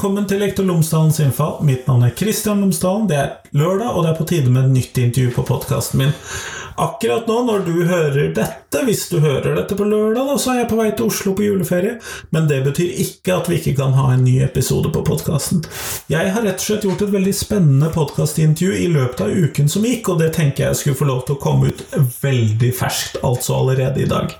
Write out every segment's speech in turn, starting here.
velkommen til Lektor Lomsdalens innfall. Mitt navn er Kristian Lomsdalen. Det er lørdag, og det er på tide med et nytt intervju på podkasten min. Akkurat nå, når du hører dette, hvis du hører dette på lørdag, da, så er jeg på vei til Oslo på juleferie, men det betyr ikke at vi ikke kan ha en ny episode på podkasten. Jeg har rett og slett gjort et veldig spennende podkastintervju i løpet av uken som gikk, og det tenker jeg skulle få lov til å komme ut veldig ferskt, altså allerede i dag.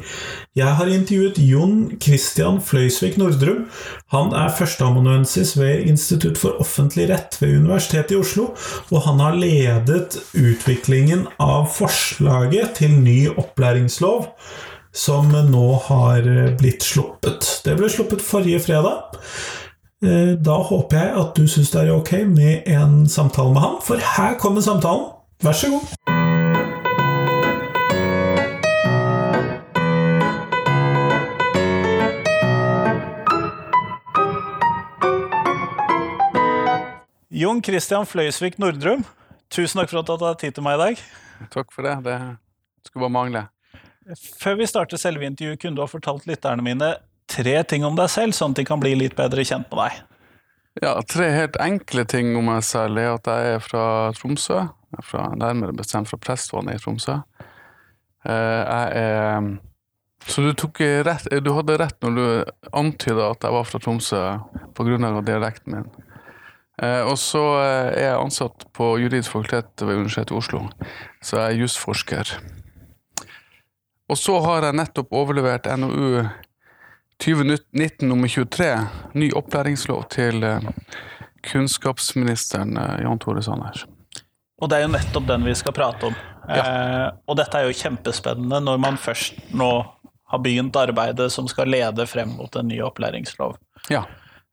Jeg har intervjuet Jon Christian Fløysvik Nordrum. Han er førsteamanuensis ved Institutt for offentlig rett ved Universitetet i Oslo, og han har ledet utviklingen av forslaget til ny opplæringslov, som nå har blitt sluppet. Det ble sluppet forrige fredag. Eh, da håper jeg at du syns det er ok med en samtale med han, for her kommer samtalen. Vær så god. Jon Christian Fløysvik Nordrum, tusen takk for at du tatt tid til meg i dag. Takk for det. Det skulle bare mangle. Før vi starter selve intervjuet, kunne du ha fortalt lytterne mine tre ting om deg selv, sånn at de kan bli litt bedre kjent med deg? Ja, Tre helt enkle ting om meg selv er at jeg er fra Tromsø. Jeg er fra, nærmere bestemt fra Prestvannet i Tromsø. Eh, jeg er Så du, tok rett, du hadde rett når du antyda at jeg var fra Tromsø pga. dialekten min. Eh, og så eh, er jeg ansatt på juridisk fakultet ved Universitetet i Oslo, så jeg er jusforsker. Og så har jeg nettopp overlevert NOU 2019 nummer 23, ny opplæringslov, til eh, kunnskapsministeren Jan Tore Sanner. Og det er jo nettopp den vi skal prate om. Ja. Eh, og dette er jo kjempespennende når man først nå har begynt arbeidet som skal lede frem mot en ny opplæringslov. Ja.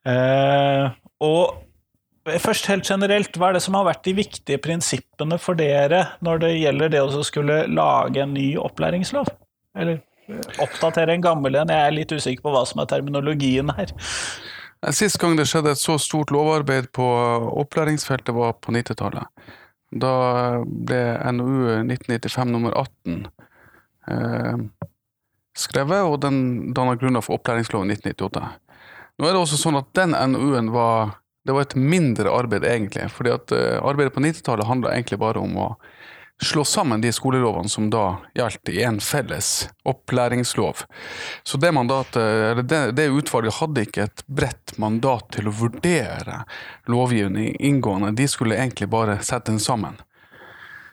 Eh, og Først helt generelt, hva er det som har vært de viktige prinsippene for dere når det gjelder det å skulle lage en ny opplæringslov? Eller eh, oppdatere en gammel en? Jeg er litt usikker på hva som er terminologien her. Sist gang det skjedde et så stort lovarbeid på opplæringsfeltet, var på 90-tallet. Da ble NOU 1995 nummer 18 eh, skrevet, og den danna grunnlag for opplæringsloven 1998. Nå er det også sånn at den NOU-en var det var et mindre arbeid, egentlig. fordi at uh, Arbeidet på 90-tallet handla egentlig bare om å slå sammen de skolelovene som da gjaldt i en felles opplæringslov. Så det, mandatet, det, det utvalget hadde ikke et bredt mandat til å vurdere lovgivning inngående. De skulle egentlig bare sette den sammen.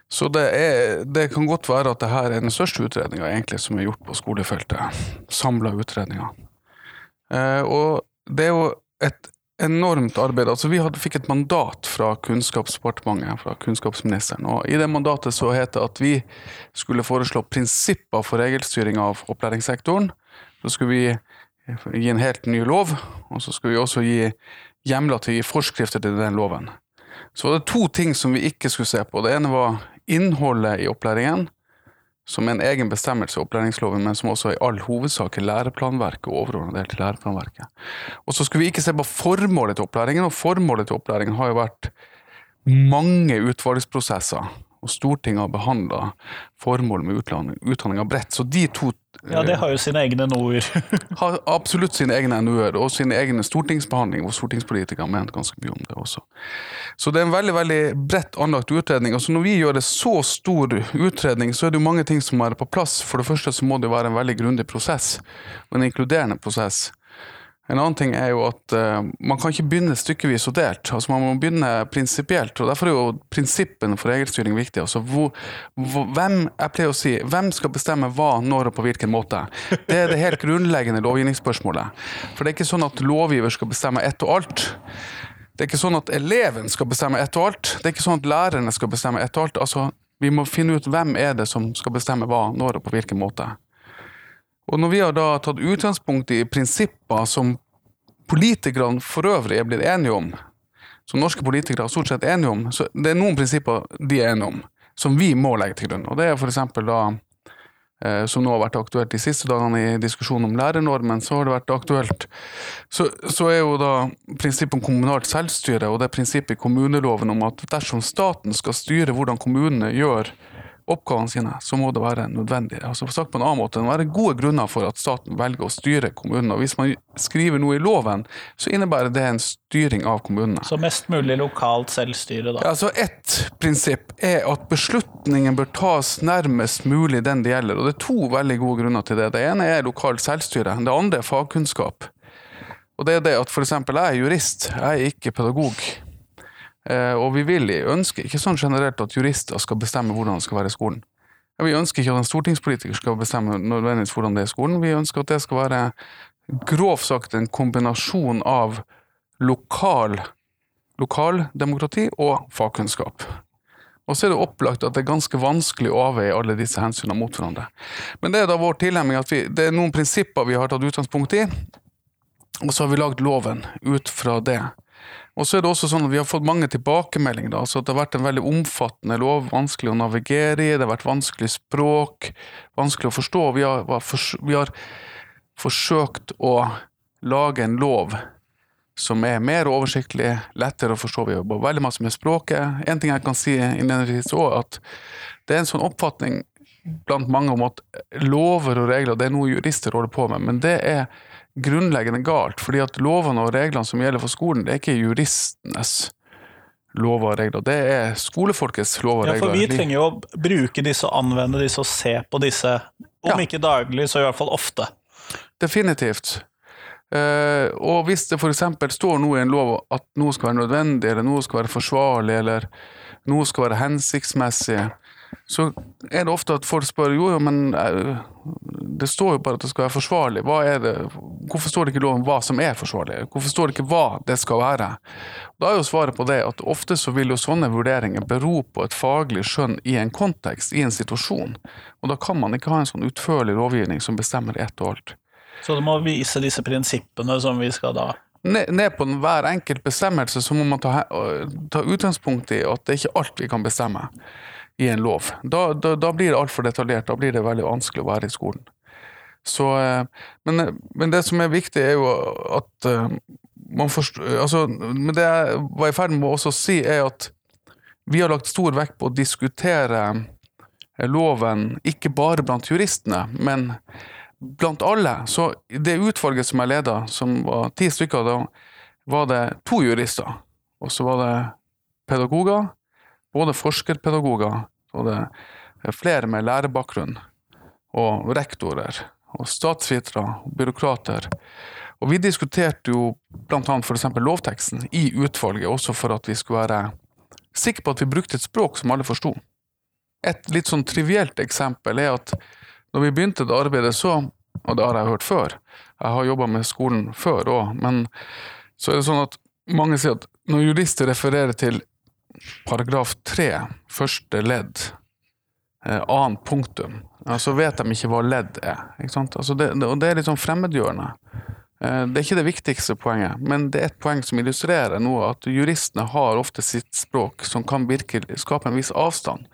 Så det, er, det kan godt være at dette er den største utredninga som er gjort på skolefeltet. Samla utredninger. Eh, og det er jo et enormt arbeid. Altså, vi hadde, fikk et mandat fra Kunnskapsdepartementet, fra kunnskapsministeren. og I det mandatet så het det at vi skulle foreslå prinsipper for regelstyring av opplæringssektoren. Så skulle vi gi en helt ny lov, og så skulle vi også gi hjemler til å gi forskrifter til den loven. Så var det to ting som vi ikke skulle se på. Det ene var innholdet i opplæringen som en egen bestemmelse i opplæringsloven, men som også i all hovedsak er læreplanverket og overordnet del til læreplanverket. Og så skulle vi ikke se på formålet til opplæringen, og formålet til opplæringen har jo vært mange utvalgsprosesser og Stortinget har behandla formålet med utdanninga bredt. Så de to Ja, det har jo sine egne NOU-er. har absolutt sine egne NOU-er, og sine egne stortingsbehandlinger, hvor stortingspolitikere har ment ganske mye om det også. Så det er en veldig veldig bredt anlagt utredning. Altså Når vi gjør en så stor utredning, så er det jo mange ting som er på plass. For det første så må det være en veldig grundig prosess, og en inkluderende prosess. En annen ting er jo at uh, man kan ikke begynne stykkevis og delt. Altså Man må begynne prinsipielt. og Derfor er jo prinsippene for regelstyring viktig. Altså hvor, hvor, hvem jeg pleier å si, hvem skal bestemme hva, når og på hvilken måte? Det er det helt grunnleggende lovgivningsspørsmålet. For det er ikke sånn at lovgiver skal bestemme ett og alt. Det er ikke sånn at eleven skal bestemme ett og alt. Det er ikke sånn at lærerne skal bestemme ett og alt. Altså, Vi må finne ut hvem er det som skal bestemme hva, når og på hvilken måte. Og når vi har da tatt utgangspunkt i prinsipper som politikerne for øvrig er blitt enige om, som norske politikere er stort sett enige om, så det er noen prinsipper de er enige om, som vi må legge til grunn. Og det er f.eks. da eh, som nå har vært aktuelt de siste dagene i diskusjonen om lærernormen, så har det vært aktuelt. Så, så, er jo da prinsippet om kommunalt selvstyre og det prinsippet i kommuneloven om at dersom staten skal styre hvordan kommunene gjør oppgavene sine, så må det være nødvendig. Altså sagt på en annen måte, Det må være gode grunner for at staten velger å styre kommunen. og Hvis man skriver noe i loven, så innebærer det en styring av kommunene. Så mest mulig lokalt selvstyre, da. Altså Ett prinsipp er at beslutningen bør tas nærmest mulig den det gjelder. og Det er to veldig gode grunner til det. Det ene er lokalt selvstyre, det andre er fagkunnskap. Og det er det at f.eks. jeg er jurist, jeg er ikke pedagog. Eh, og vi vil ønsker ikke sånn generelt at jurister skal bestemme hvordan det skal være i skolen. Vi ønsker ikke at en stortingspolitiker skal bestemme nødvendigvis hvordan det er i skolen. Vi ønsker at det skal være grovt sagt en kombinasjon av lokal lokaldemokrati og fagkunnskap. Og så er det opplagt at det er ganske vanskelig å avveie alle disse hensynene mot hverandre. Men det er da vår tilnærming at vi, det er noen prinsipper vi har tatt utgangspunkt i, og så har vi lagd loven ut fra det. Og så er det også sånn at Vi har fått mange tilbakemeldinger. Da, så Det har vært en veldig omfattende lov, vanskelig å navigere i, det har vært vanskelig språk, vanskelig å forstå. Vi har, vi har forsøkt å lage en lov som er mer oversiktlig, lettere å forstå. Vi jobber veldig masse med språket. En ting jeg kan si innledningsvis òg, at det er en sånn oppfatning blant mange om at lover og regler det er noe jurister holder på med, men det er grunnleggende galt. fordi at lovene og reglene som gjelder for skolen, det er ikke juristenes lover og regler. Det er skolefolkets lover og regler. Ja, for vi trenger jo å bruke disse anvende disse og se på disse, om ja. ikke daglig, så i hvert fall ofte. Definitivt. Uh, og hvis det f.eks. står noe i en lov at noe skal være nødvendig, eller noe skal være forsvarlig, eller noe skal være hensiktsmessig, så er det ofte at folk spør jo, jo, men eh, det står jo bare at det skal være forsvarlig. Det, hvorfor står det ikke i loven hva som er forsvarlig? Hvorfor står det ikke hva det skal være? Da er jo svaret på det at ofte så vil jo sånne vurderinger bero på et faglig skjønn i en kontekst, i en situasjon. Og da kan man ikke ha en sånn utførlig lovgivning som bestemmer ett og alt. Så du må vise disse prinsippene som vi skal da ned på hver enkelt bestemmelse så må man ta, ta utgangspunkt i at det er ikke alt vi kan bestemme i en lov. Da, da, da blir det altfor detaljert. Da blir det veldig vanskelig å være i skolen. Så, eh, men, men, det som er viktig, er jo at eh, man forstår altså, Men det jeg var i ferd med å også si, er at vi har lagt stor vekt på å diskutere eh, loven ikke bare blant juristene, men blant alle. Så det utvalget som jeg leda, som var ti stykker, da var det to jurister. Og så var det pedagoger både forskerpedagoger og det er flere med lærerbakgrunn, og rektorer, og statsvitere og byråkrater. Og vi diskuterte jo bl.a. f.eks. lovteksten i utvalget, også for at vi skulle være sikre på at vi brukte et språk som alle forsto. Et litt sånn trivielt eksempel er at når vi begynte det arbeidet, så Og det har jeg hørt før, jeg har jobba med skolen før òg, men så er det sånn at mange sier at når jurister refererer til paragraf tre, første ledd, eh, annet punktum, så vet de ikke hva ledd er. Altså det, og det er litt sånn fremmedgjørende. Eh, det er ikke det viktigste poenget, men det er et poeng som illustrerer noe, at juristene har ofte sitt språk som kan virke, skape en viss avstand.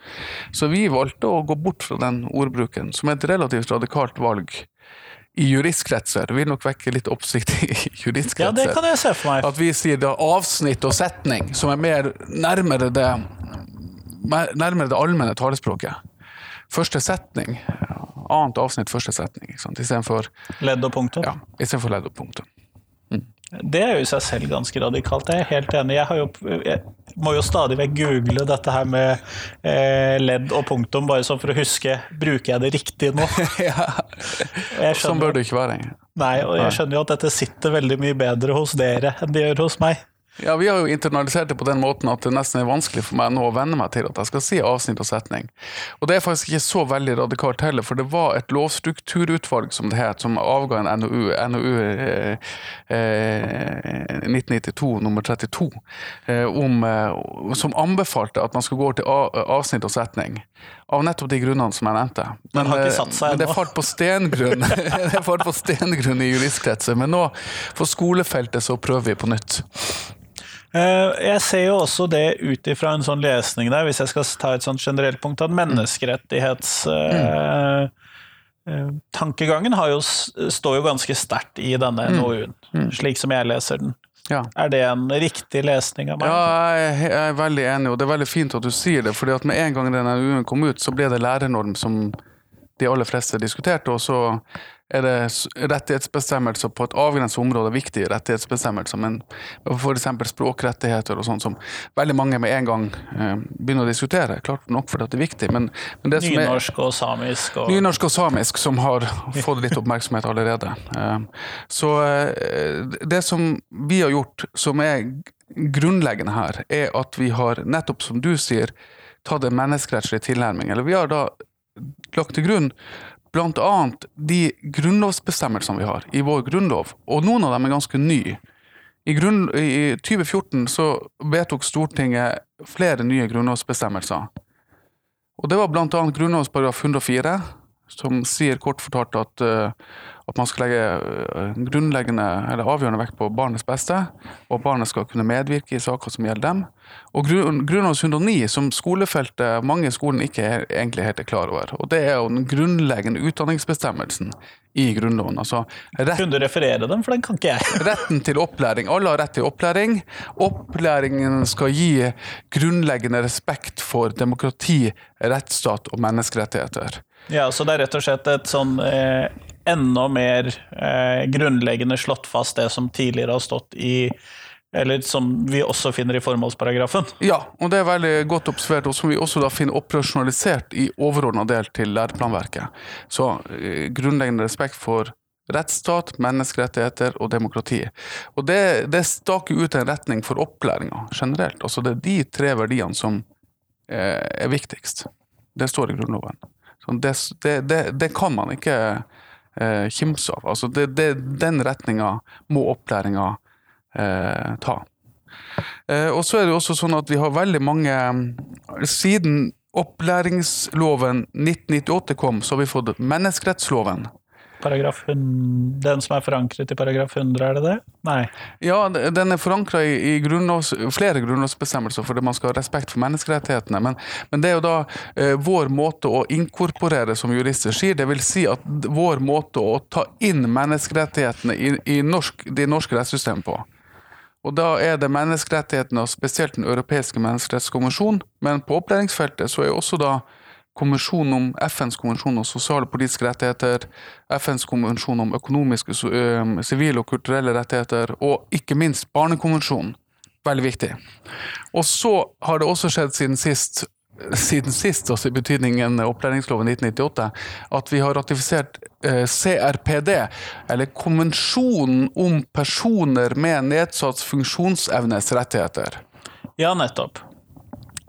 Så vi valgte å gå bort fra den ordbruken, som er et relativt radikalt valg i juristkretser. Det vil nok vekke litt oppsikt i juristkretser. Ja, det kan jeg se for meg. At vi sier det avsnitt og setning, som er mer nærmere det, nærmere det allmenne talespråket. Første setning, annet avsnitt, første setning. Istedenfor Ledd og punktum? Ja, istedenfor ledd og punktum. Det er jo i seg selv ganske radikalt. Jeg er helt enig. Jeg, jo, jeg må jo stadig vekk google dette her med eh, ledd og punktum, bare sånn for å huske bruker jeg det riktig nå. ja. Sånn bør det ikke være. Nei, og jeg skjønner jo at dette sitter veldig mye bedre hos dere enn det gjør hos meg. Ja, vi har jo internalisert det på den måten at det nesten er vanskelig for meg nå å venne meg til at jeg skal si avsnitt og setning. Og det er faktisk ikke så veldig radikalt heller, for det var et lovstrukturutvalg, som det het, som avga en NOU, NOU eh, eh, 1992 nummer 32, eh, om, eh, som anbefalte at man skulle gå til avsnitt og setning. Av nettopp de grunnene som jeg nevnte. Men, eh, men det falt på stengrunn Det falt på stengrunn i juristkretser. Men nå, for skolefeltet, så prøver vi på nytt. Eh, jeg ser jo også det ut ifra en sånn lesning der, hvis jeg skal ta et sånt generelt punkt, at menneskerettighetstankegangen mm. uh, står jo ganske sterkt i denne mm. NOU-en, mm. slik som jeg leser den. Ja. Er det en riktig lesning av meg? Ja, jeg er- er veldig enig, og det er veldig fint at du sier det. fordi at med en gang denne NOU-en kom ut, så ble det lærernorm som de aller fleste diskuterte. Og så er det rettighetsbestemmelser på et avgrenset område, viktige rettighetsbestemmelser, men f.eks. språkrettigheter og sånn, som veldig mange med en gang eh, begynner å diskutere. Klart nok fordi det er viktig, men, men det som er Nynorsk og samisk og Nynorsk og samisk, som har fått litt oppmerksomhet allerede. Eh, Så eh, det som vi har gjort, som er grunnleggende her, er at vi har, nettopp som du sier, tatt en menneskerettslig tilnærming. Eller vi har da lagt til grunn annet de grunnlovsbestemmelsene vi har i vår grunnlov, og noen av dem er ganske nye. I, grunn, I 2014 så vedtok Stortinget flere nye grunnlovsbestemmelser. Og det var annet Grunnlovens 104, som sier kort fortalt at, eh, at man skal legge eh, grunnleggende eller avgjørende vekt på barnets beste, og at barnet skal kunne medvirke i saker som gjelder dem. Og grunn, Grunnlovens 109, som skolefeltet mange i skolen ikke er, egentlig helt er klar over. Og det er jo den grunnleggende utdanningsbestemmelsen i Grunnloven. Altså rett Kunne du referere dem, for den kan ikke jeg. Retten til opplæring. Alle har rett til opplæring. Opplæringen skal gi grunnleggende respekt for demokrati, rettsstat og menneskerettigheter. Ja, Så det er rett og slett et sånn eh, enda mer eh, grunnleggende slått fast det som tidligere har stått i Eller som vi også finner i formålsparagrafen. Ja, og det er veldig godt observert, og som vi også da finner operasjonalisert i overordna del til læreplanverket. Så eh, grunnleggende respekt for rettsstat, menneskerettigheter og demokrati. Og det, det staker ut en retning for opplæringa generelt. Altså det er de tre verdiene som eh, er viktigst. Det står i Grunnloven. Det, det, det kan man ikke eh, kimse av. Altså det, det, den retninga må opplæringa eh, ta. Eh, og så er det også sånn at vi har veldig mange Siden opplæringsloven 1998 kom, så har vi fått menneskerettsloven. Paragraf 100, den som er forankret i paragraf 100, er det det? Nei. Ja, den er forankra i, i grunnlovs, flere grunnlovsbestemmelser fordi man skal ha respekt for menneskerettighetene. Men, men det er jo da eh, vår måte å inkorporere, som jurister sier. Det vil si at vår måte å ta inn menneskerettighetene i, i norsk, de norske rettssystemene på. Og da er det menneskerettighetene, og spesielt Den europeiske menneskerettskonvensjon. Men på opplæringsfeltet så er jo også da konvensjonen om FNs konvensjon om sosiale og politiske rettigheter, FNs konvensjon om økonomiske, sivile og kulturelle rettigheter, og ikke minst Barnekonvensjonen. Veldig viktig. Og så har det også skjedd siden sist, siden sist, altså i betydningen opplæringsloven 1998, at vi har ratifisert eh, CRPD, eller Konvensjonen om personer med nedsatt funksjonsevnes rettigheter Ja, nettopp.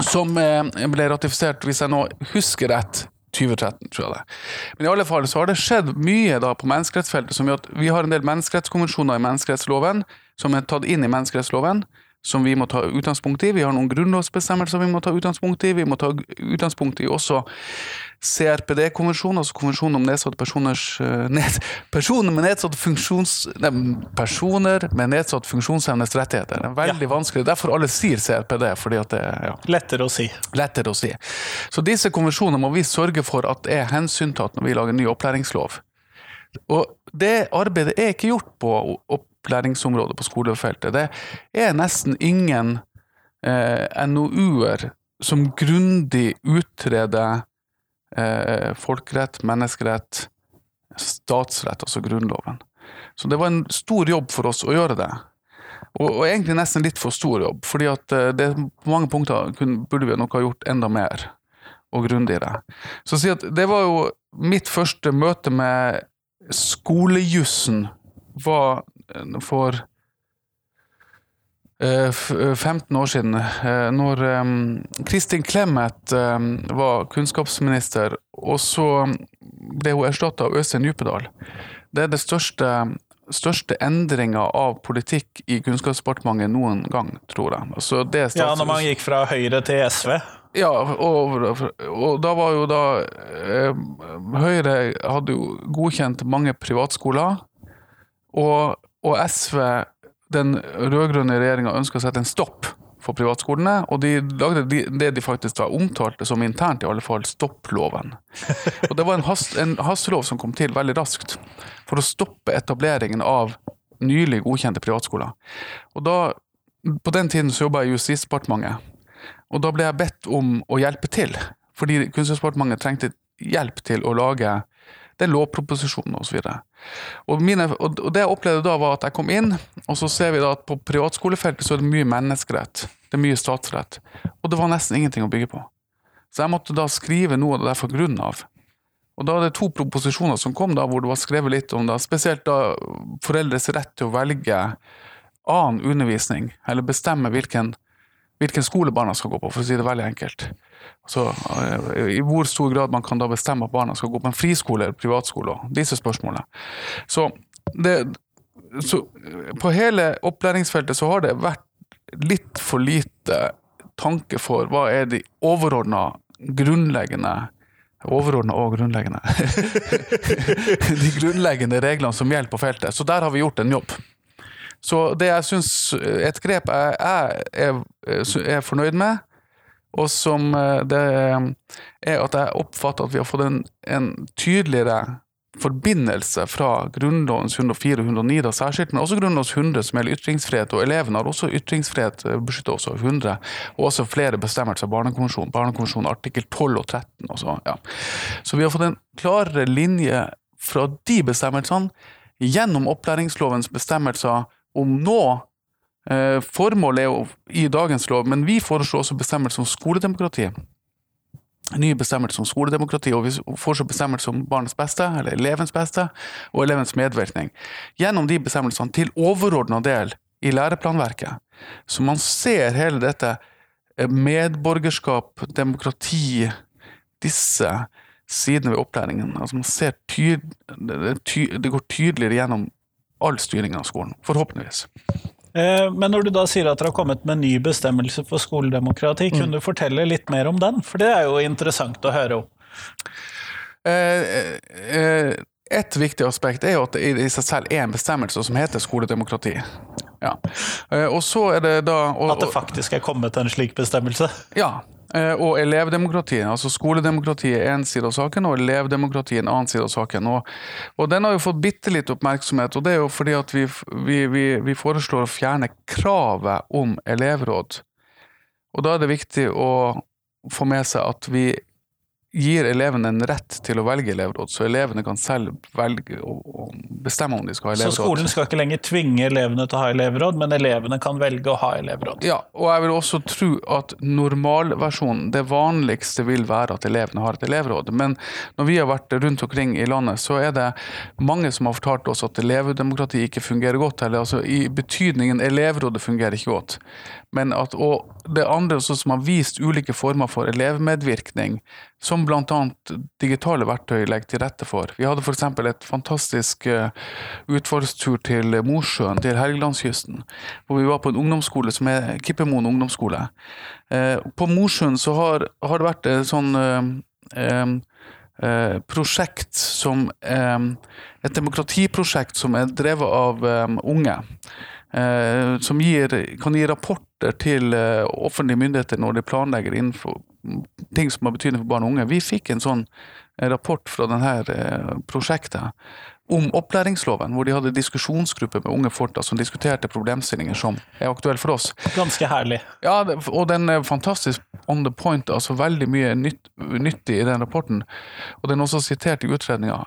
Som eh, ble ratifisert, hvis jeg nå husker rett, 2013, tror jeg det. Men i alle fall så har det skjedd mye da på menneskerettsfeltet som gjør at vi har en del menneskerettskonvensjoner i menneskerettsloven som er tatt inn i menneskerettsloven, som vi må ta utgangspunkt i. Vi har noen grunnlovsbestemmelser vi må ta utgangspunkt i. Vi må ta utgangspunkt i også CRPD-konvensjonen, altså konvensjonen om nedsatte personers eh, ned, Personer med nedsatt funksjons... Nei, personer med nedsatt funksjonsevnes rettigheter. Det er veldig vanskelig. Derfor alle sier CRPD. fordi at det ja, Lettere å si. lettere å si. Så disse konvensjonene må vi sørge for at er hensyntatt når vi lager ny opplæringslov. Og det arbeidet er ikke gjort på opplæringsområdet på skolefeltet. Det er nesten ingen eh, NOU-er som grundig utreder eh, folkerett, menneskerett, statsrett, altså Grunnloven. Så det var en stor jobb for oss å gjøre det. Og, og egentlig nesten litt for stor jobb, fordi at eh, det på mange punkter kunne, burde vi nok ha gjort enda mer og grundigere. Så si at det var jo mitt første møte med skolejussen var eh, for 15 år siden, eh, når eh, Kristin Clemet eh, var kunnskapsminister, og så ble hun erstatta av Øystein Djupedal. Det er det største, største endringa av politikk i Kunnskapsdepartementet noen gang, tror jeg. Det Ja, når man gikk fra Høyre til SV. ja, og, og da var jo da eh, Høyre hadde jo godkjent mange privatskoler, og, og SV, den rød-grønne regjeringa, ønska å sette en stopp for privatskolene, og de lagde de, det de faktisk da omtalte som internt, i alle fall, stopploven. Og det var en, hast, en hastelov som kom til veldig raskt, for å stoppe etableringen av nylig godkjente privatskoler. Og da, På den tiden så jobba jeg i Justisdepartementet, og da ble jeg bedt om å hjelpe til. Fordi Kunnskapsdepartementet trengte hjelp til å lage den lovproposisjonen osv. Og, mine, og og det jeg opplevde da, var at jeg kom inn, og så ser vi da at på privatskolefeltet så er det mye menneskerett. Det er mye statsrett. Og det var nesten ingenting å bygge på. Så jeg måtte da skrive noe av det der fra grunnen av. Og da er det to proposisjoner som kom da, hvor det var skrevet litt om da, spesielt da foreldres rett til å velge annen undervisning, eller bestemme hvilken, hvilken skole barna skal gå på, for å si det veldig enkelt. Så eh, I hvor stor grad man kan da bestemme at barna skal gå på en friskole eller privatskole, disse spørsmålene. Så, det, så på hele opplæringsfeltet så har det vært litt for lite tanke for hva er de overordna grunnleggende Overordna og grunnleggende. de grunnleggende reglene som gjelder på feltet. Så der har vi gjort en jobb. Så det jeg syns et grep jeg, jeg er, er fornøyd med, og som eh, det er at jeg oppfatter at vi har fått en, en tydeligere forbindelse fra Grunnlovens 104 og 109, da særskilt, men også Grunnlovens 100, som gjelder ytringsfrihet. Og elevene har også ytringsfrihet, eh, beskyttet også av 100, og også flere bestemmelser av Barnekonvensjonen. Barnekonvensjonen artikkel 12 og 13. Og så, ja. så vi har fått en klarere linje fra de bestemmelsene gjennom opplæringslovens bestemmelser om nå Formålet er jo i dagens lov, men vi foreslår også bestemmelser om skoledemokrati nye bestemmelser om skoledemokrati, og vi får så bestemmelser om barnets beste, eller elevens beste, og elevens medvirkning. Gjennom de bestemmelsene til overordna del i læreplanverket. Så man ser hele dette eh, medborgerskap, demokrati, disse sidene ved opplæringen. Altså man ser tyd, det går tydeligere gjennom all styringen av skolen, forhåpentligvis. Eh, men når du da sier at dere har kommet med ny bestemmelse for skoledemokrati, mm. kunne du fortelle litt mer om den? For det er jo interessant å høre om. Eh, eh, et viktig aspekt er jo at det i seg selv er en bestemmelse som heter skoledemokrati. Ja. Og så er det da og, At det faktisk er kommet en slik bestemmelse? Ja, og elevdemokratiet, Altså skoledemokratiet er én side av saken, og elevdemokratiet en annen side av saken. Og, og, den har jo fått bitte litt oppmerksomhet, og det er jo fordi at vi, vi, vi, vi foreslår å fjerne kravet om elevråd. Og da er det viktig å få med seg at vi gir elevene en rett til å velge elevråd, så elevene kan selv velge og bestemme om de skal ha elevråd. Så skolen skal ikke lenger tvinge elevene til å ha elevråd, men elevene kan velge å ha elevråd? Ja, og jeg vil også tro at normalversjonen, det vanligste vil være at elevene har et elevråd. Men når vi har vært rundt omkring i landet, så er det mange som har fortalt oss at elevdemokrati ikke fungerer godt. Eller altså i betydningen elevrådet fungerer ikke godt. Men at, og det andre også som har vist ulike former for elevmedvirkning, som bl.a. digitale verktøy legger til rette for. Vi hadde f.eks. et fantastisk utfallstur til Mosjøen, til Helgelandskysten, hvor vi var på en ungdomsskole som er Kippemoen ungdomsskole. Uh, på Mosjøen så har, har, det vært et sånn uh, prosjekt som Et demokratiprosjekt som er drevet av unge. Eh, som gir, kan gi rapporter til eh, offentlige myndigheter når de planlegger innenfor ting som har betydning for barn og unge. Vi fikk en sånn eh, rapport fra dette prosjektet om opplæringsloven, hvor de hadde diskusjonsgruppe med unge folk som diskuterte problemstillinger som er aktuelle for oss. Ganske herlig. Ja, og den er fantastisk on the point. altså Veldig mye nytt, nyttig i den rapporten. Og den er også sitert i utredninga.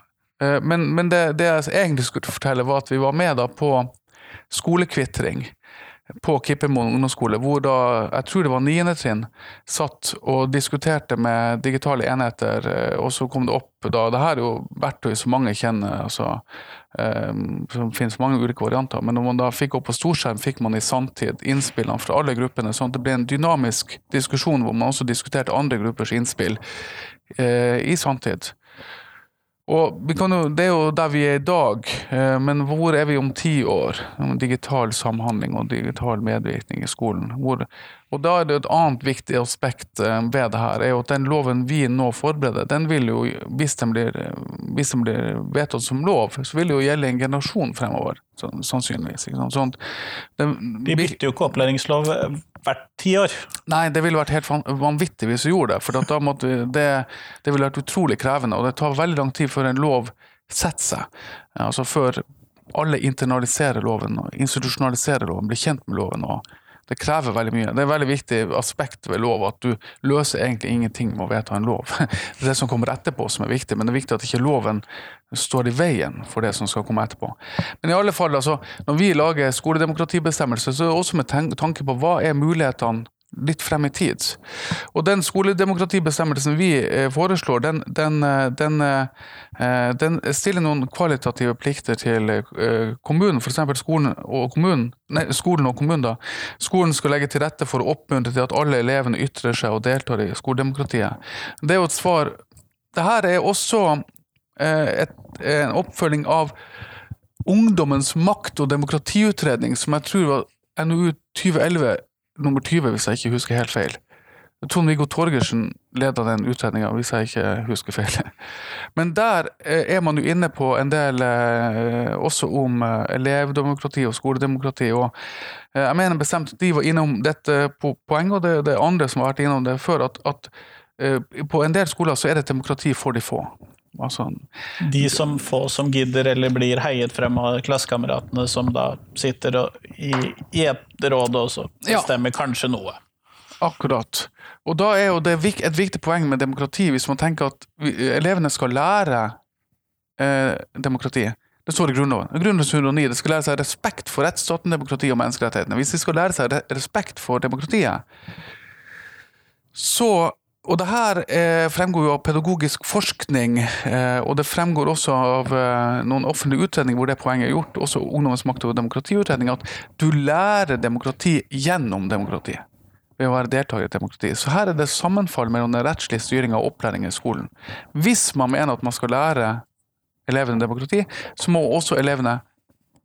Men, men det, det, jeg egentlig skulle fortelle, var at vi var med da på skolekvitring på Kippermoen ungdomsskole, hvor da, jeg tror det var niende trinn, satt og diskuterte med digitale enheter, eh, og så kom det opp da Det her er jo verktøy som mange kjenner, altså, um, som finnes mange ulike varianter, men når man da fikk opp på storskjerm, fikk man i sanntid innspillene fra alle gruppene, sånn at det ble en dynamisk diskusjon hvor man også diskuterte andre gruppers innspill uh, i sanntid. Og jo, Det er jo der vi er i dag, eh, men hvor er vi om ti år? Digital samhandling og digital medvirkning i skolen. Hvor, og Da er det et annet viktig aspekt eh, ved det her, er jo at den loven vi nå forbereder, den vil jo, hvis den blir, hvis den blir vedtatt som lov, så vil det jo gjelde en generasjon fremover. Sannsynligvis. Sånn, det, vi bytter jo ikke opplæringslov hvert tiår. Nei, det ville vært helt vanvittig hvis vi gjorde det. For da måtte vi, det, det ville vært utrolig krevende, og det tar veldig lang tid før en lov setter seg. Altså før alle internaliserer loven og institusjonaliserer loven, blir kjent med loven. og det krever veldig mye. Det er et veldig viktig aspekt ved lov at du løser egentlig ingenting med å vedta en lov. Det er det som kommer etterpå som er viktig, men det er viktig at ikke loven står i veien for det som skal komme etterpå. Men i alle fall, altså, når vi lager skoledemokratibestemmelser, så er det også med tanke på hva er mulighetene litt frem i tid. Og den skoledemokratibestemmelsen vi eh, foreslår, den, den, eh, den, eh, den, stiller noen kvalitative plikter til kommunen, f.eks. skolen og kommunen. Nei, skolen og kommunen da. Skolen skal legge til rette for å oppmuntre til at alle elevene ytrer seg og deltar i skoledemokratiet. Det er jo et svar Dette er også et, en oppfølging av Ungdommens makt- og demokratiutredning, som jeg tror var NOU 2011 nummer 20, hvis jeg ikke husker helt feil. Trond-Viggo Torgersen leda den utredninga, hvis jeg ikke husker feil. Men der eh, er man jo inne på en del eh, også om eh, elevdemokrati og skoledemokrati. og Jeg mener bestemt de var innom dette poenget, og det er andre som har vært innom det før, at, at på en del skoler så er det demokrati for de få. Altså, de som få som gidder eller blir heiet frem av klassekameratene som da sitter i, i et råd og så bestemmer ja. kanskje noe. Akkurat. Og da er jo det et viktig poeng med demokrati, hvis man tenker at elevene skal lære eh, demokrati. Det står i Grunnloven. Grunnlovens 109. Det skal lære seg respekt for rettsstaten, demokrati og menneskerettighetene. Hvis de skal lære seg respekt for demokratiet, så og det her eh, fremgår jo av pedagogisk forskning, eh, og det fremgår også av eh, noen offentlige utredninger hvor det poenget er gjort, også Ungdommens makt og demokratiutredning, at du lærer demokrati gjennom demokrati. Ved å være deltaker i demokrati. Så her er det sammenfall mellom den rettslige styringa og opplæring i skolen. Hvis man mener at man skal lære elevene demokrati, så må også elevene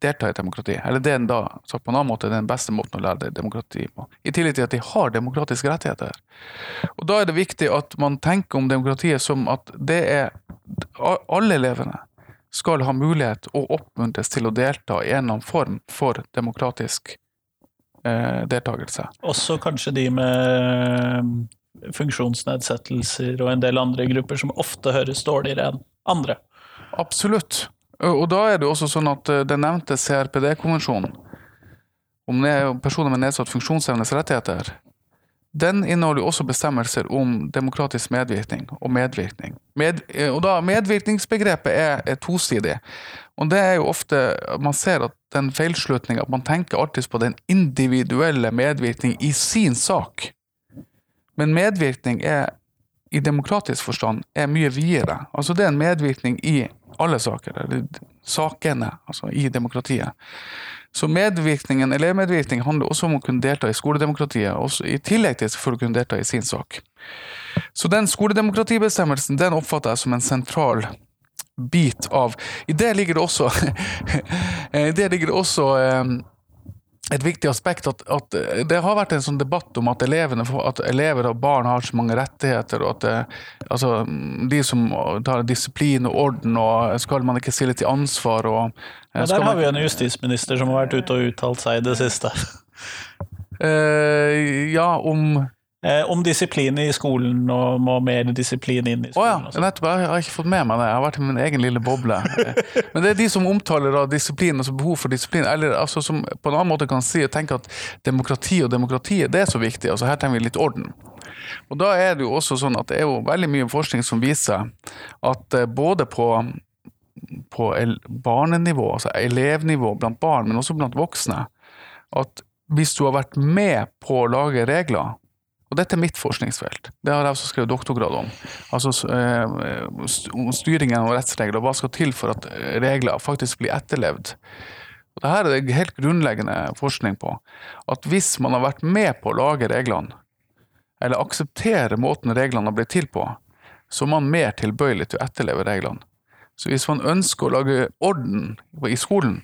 delta i demokrati. Eller det er da, sagt på en annen måte, den beste måten å lære demokrati på. I tillegg til at de har demokratiske rettigheter. Og Da er det viktig at man tenker om demokratiet som at det er alle elevene skal ha mulighet og oppmuntres til å delta i en eller annen form for demokratisk eh, deltakelse. Også kanskje de med funksjonsnedsettelser og en del andre grupper som ofte høres dårligere enn andre. Absolutt. Og da er det jo også sånn at eh, den nevnte CRPD-konvensjonen om personer med nedsatt funksjonsevnes rettigheter, den inneholder jo også bestemmelser om demokratisk medvirkning og medvirkning. Med, eh, og da Medvirkningsbegrepet er, er, tosidig. Og det er jo ofte Man ser at den feilslutninga at man tenker alltid på den individuelle medvirkning i sin sak. Men medvirkning er i demokratisk forstand er mye videre. Altså det er en medvirkning i alle saker, eller sakene, altså i demokratiet. Så medvirkningen, elevmedvirkning handler også om å kunne delta i skoledemokratiet, også i tillegg til for å kunne delta i sin sak. Så den skoledemokratibestemmelsen den oppfatter jeg som en sentral bit av I det ligger det også, i det ligger det også eh, et viktig aspekt at, at, det har vært en sånn debatt om at, elevene, at elever og barn har så mange rettigheter, og at det, altså, de som tar disiplin og orden, og skal man ikke stille til ansvar og ja, Der har vi en justisminister som har vært ute og uttalt seg i det siste. Uh, ja, om Eh, om disiplin i skolen og må mer disiplin inn i skolen. Oh ja, nettopp. Jeg har ikke fått med meg det. Jeg har vært i min egen lille boble. Men det er de som omtaler da, disiplin, altså behov for disiplin, eller altså, som på en annen måte kan si og tenke at demokrati og demokratiet det er så viktig. altså Her trenger vi litt orden. Og da er det jo også sånn at det er jo veldig mye forskning som viser at eh, både på på barnenivå, altså elevnivå blant barn, men også blant voksne, at hvis du har vært med på å lage regler, og dette er mitt forskningsfelt. Det har jeg også skrevet doktorgrad om. Altså eh, styringen og rettsregler, og hva skal til for at regler faktisk blir etterlevd. Og Dette er det helt grunnleggende forskning på. At hvis man har vært med på å lage reglene, eller akseptere måten reglene har blitt til på, så er man mer tilbøyelig til å etterleve reglene. Så hvis man ønsker å lage orden i skolen,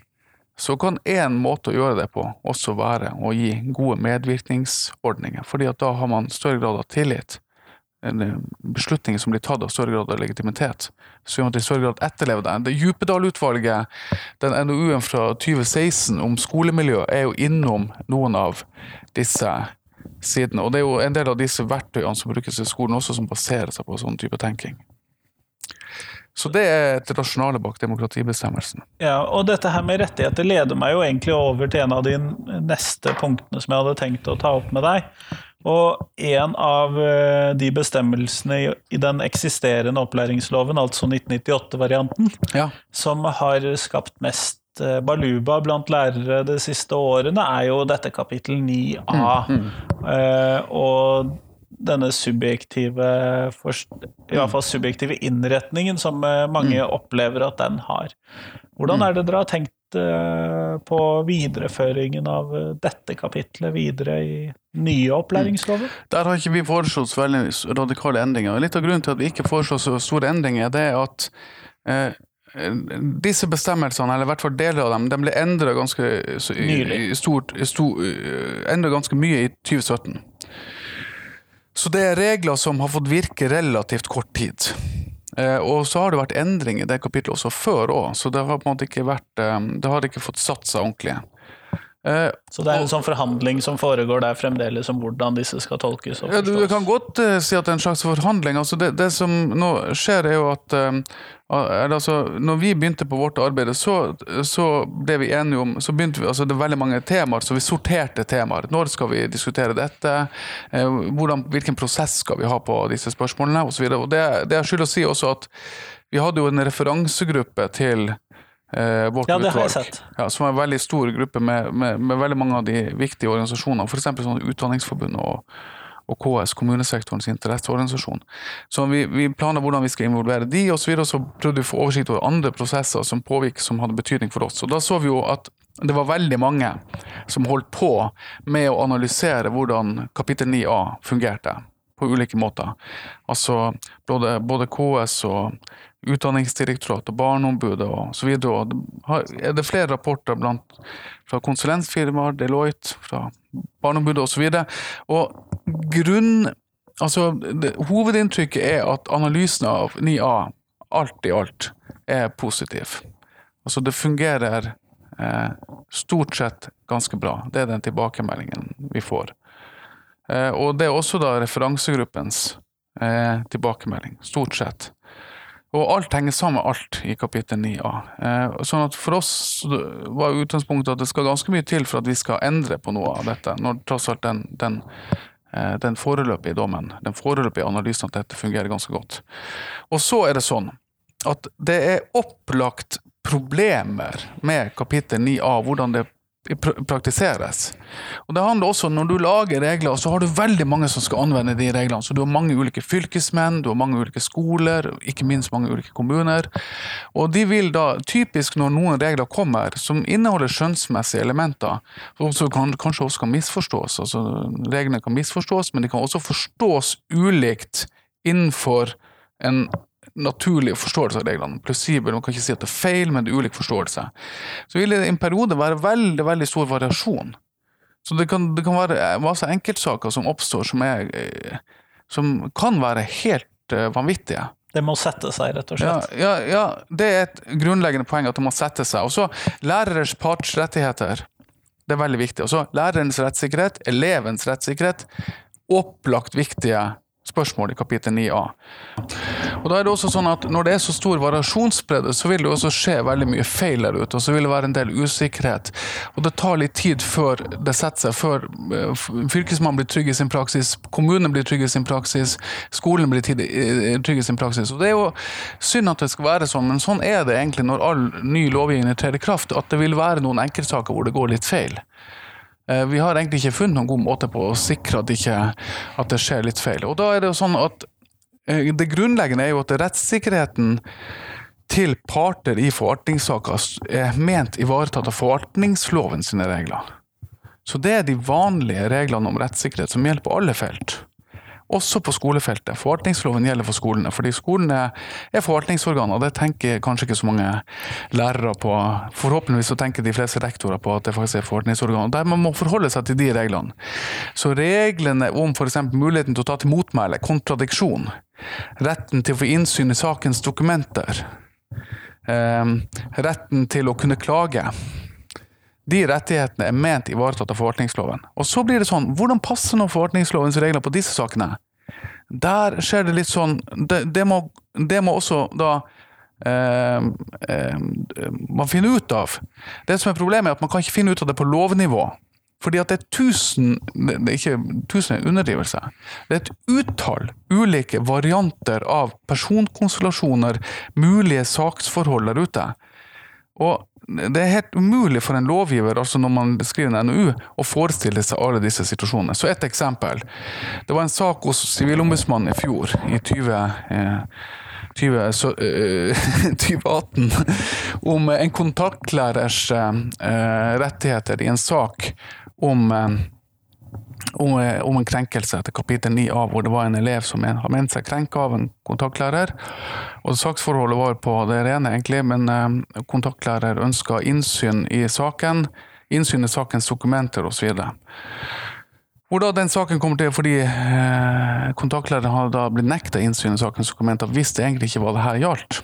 så kan én måte å gjøre det på også være å gi gode medvirkningsordninger, fordi at da har man større grad av tillit. Eh, beslutninger som blir tatt av større grad av legitimitet, så gjør man i større grad etterlever det. det Djupedal-utvalget, den NOU-en fra 2016 om skolemiljø, er jo innom noen av disse sidene. Og det er jo en del av disse verktøyene som brukes i skolen også, som baserer seg på sånn type tenking. Så det er det rasjonale bak demokratibestemmelsen. Ja, og dette her med rettigheter leder meg jo egentlig over til en av de neste punktene som jeg hadde tenkt å ta opp med deg. Og en av eh, de bestemmelsene i- den eksisterende opplæringsloven, altså 1998-varianten, Ja. som har skapt mest eh, baluba blant lærere de siste årene, er jo dette kapittel 9a. Eh, og denne subjektive, i hvert fall subjektive innretningen som mange mange opplever at den har. Hvordan er det dere har tenkt eh, på videreføringen av eh, dette kapitlet videre i nye opplæringslover? Der har ikke vi foreslått så veldig radikale endringer. Litt av grunnen til at vi ikke foreslår så store endringer, det er at eh, disse bestemmelsene, eller i hvert fall deler av dem, de ble endra ganske, eh, ganske mye i 2017. Så det er regler som har fått virke relativt kort tid. Eh, og så har det vært endring i det kapittelet også før òg, så det har på en måte ikke vært eh, Det har ikke fått satt seg ordentlig. Eh, Så det er en sånn forhandling som foregår der fremdeles om hvordan disse skal tolkes og Ja, du, du kan godt eh, si at det er en slags forhandling. Altså det, det som nå skjer, er jo at eh, altså, Når vi begynte på vårt arbeid, så, så ble vi enige om så begynte vi, altså Det er veldig mange temaer, så vi sorterte temaer. Når skal vi diskutere dette? Eh, hvordan, hvilken prosess skal vi ha på disse spørsmålene? Og, så og det, det er skyld å si også at vi hadde jo en referansegruppe til eh, vårt Ja, det har jeg sett. Ja, som er en veldig stor gruppe med, med, med veldig mange av de viktige organisasjonene. F.eks. sånn Utdanningsforbundet og, og KS, kommunesektorens interesseorganisasjon. Så vi, vi planer hvordan vi skal involvere de, og så videre, så prøvde vi å få oversikt over andre prosesser som påvirket, som hadde betydning for oss. Og da så vi jo at det var veldig mange som holdt på med å analysere hvordan kapittel 9a fungerte på ulike måter. Altså både, både KS og Utdanningsdirektoratet og Barneombudet. Det er det flere rapporter blant, fra konsulentfirmaer, Deloitte, fra Barneombudet osv. Altså, det, hovedinntrykket er at analysen av 9A, alt i alt, er positiv. Altså, det fungerer eh, stort sett ganske bra. Det er den tilbakemeldingen vi får. Eh, og det er også da referansegruppens eh, tilbakemelding, stort sett. Og alt henger sammen med alt i kapittel 9a. Eh, sånn at for oss var utgangspunktet at det skal ganske mye til for at vi skal endre på noe av dette, når tross alt den, den, eh, den foreløpige dommen, den foreløpige analysen at dette fungerer ganske godt. Og så er det sånn at det er opplagt problemer med kapittel 9a, hvordan det praktiseres. Og det handler også, Når du lager regler, så har du veldig mange som skal anvende de reglene. Så Du har mange ulike fylkesmenn, du har mange ulike skoler, ikke minst mange ulike kommuner. Og de vil da, typisk når noen regler kommer som inneholder skjønnsmessige elementer, som kan, kanskje også kan misforstås, altså reglene kan misforstås, men de kan også forstås ulikt innenfor en naturlig forståelse av reglene. Plausibel, man kan ikke si at det er feil, men det er ulik forståelse. Så vil det i en periode være veldig, veldig stor variasjon. Så det kan, det kan være masse enkeltsaker som oppstår som, er, eh, som kan være helt eh, vanvittige. Det må sette seg, rett og slett. ja, ja, det er et grunnleggende poeng at det må sette seg. Og så lærerens partsrettigheter. Det er veldig viktig. Og så lærerens rettssikkerhet, elevens rettssikkerhet. Opplagt viktige spørsmål i kapittel 9a. Og da er det også sånn at Når det er så stor variasjonsbredde, så vil det også skje veldig mye feil der ute. Og så vil det være en del usikkerhet. Og det tar litt tid før det setter seg, før eh, fylkesmannen blir trygg i sin praksis, kommunen blir trygg i sin praksis, skolen blir eh, trygg i sin praksis. Og Det er jo synd at det skal være sånn, men sånn er det egentlig når all ny lovgivning trer i kraft, at det vil være noen enkeltsaker hvor det går litt feil. Eh, Vi har egentlig ikke funnet noen god måte på å sikre at, ikke, at det skjer litt feil. Og da er det jo sånn at eh, Det grunnleggende er jo at rettssikkerheten til parter i forvaltningssaker er ment ivaretatt av forvaltningsloven sine regler. Så det er de vanlige reglene om rettssikkerhet som gjelder på alle felt. Også på skolefeltet. Forvaltningsloven gjelder for skolene, fordi skolene er forvaltningsorgan, og Det tenker kanskje ikke så mange lærere på. Forhåpentligvis så tenker de fleste rektorer på at det faktisk er forvaltningsorgan, og Der man må forholde seg til de reglene. Så reglene om f.eks. muligheten til å ta til motmæle, kontradiksjon, retten til å få innsyn i sakens dokumenter, eh, retten til å kunne klage de rettighetene er ment ivaretatt av forvaltningsloven. Og så blir det sånn, hvordan passer nå forvaltningslovens regler på disse sakene? Der skjer det litt sånn Det, det, må, det må også da eh, eh, man finner ut av. Det som er problemet, er at man kan ikke finne ut av det på lovnivå. Fordi at det er tusen Det er ikke tusen er underdrivelse. Det er et utall ulike varianter av personkonstellasjoner, mulige saksforhold der ute. Og det er helt umulig for en lovgiver, altså når man skriver en NOU, å forestille seg alle disse situasjonene. Så et eksempel. Det var en sak hos Sivilombudsmannen i fjor, i 20, eh, 20, så, eh, 2018, om en kontaktlærers eh, rettigheter i en sak om eh, om, eh, om, en krenkelse etter kapittel 9a, hvor det var en elev som har ment seg krenka av en kontaktlærer. Og Saksforholdet var på det rene, egentlig, men eh, kontaktlærer ønska innsyn i saken. Innsyn i sakens dokumenter osv. Hvor da den saken kommer til fordi eh, kontaktlæreren har da blitt nekta innsyn i sakens dokumenter, hvis det egentlig ikke var det her gjaldt.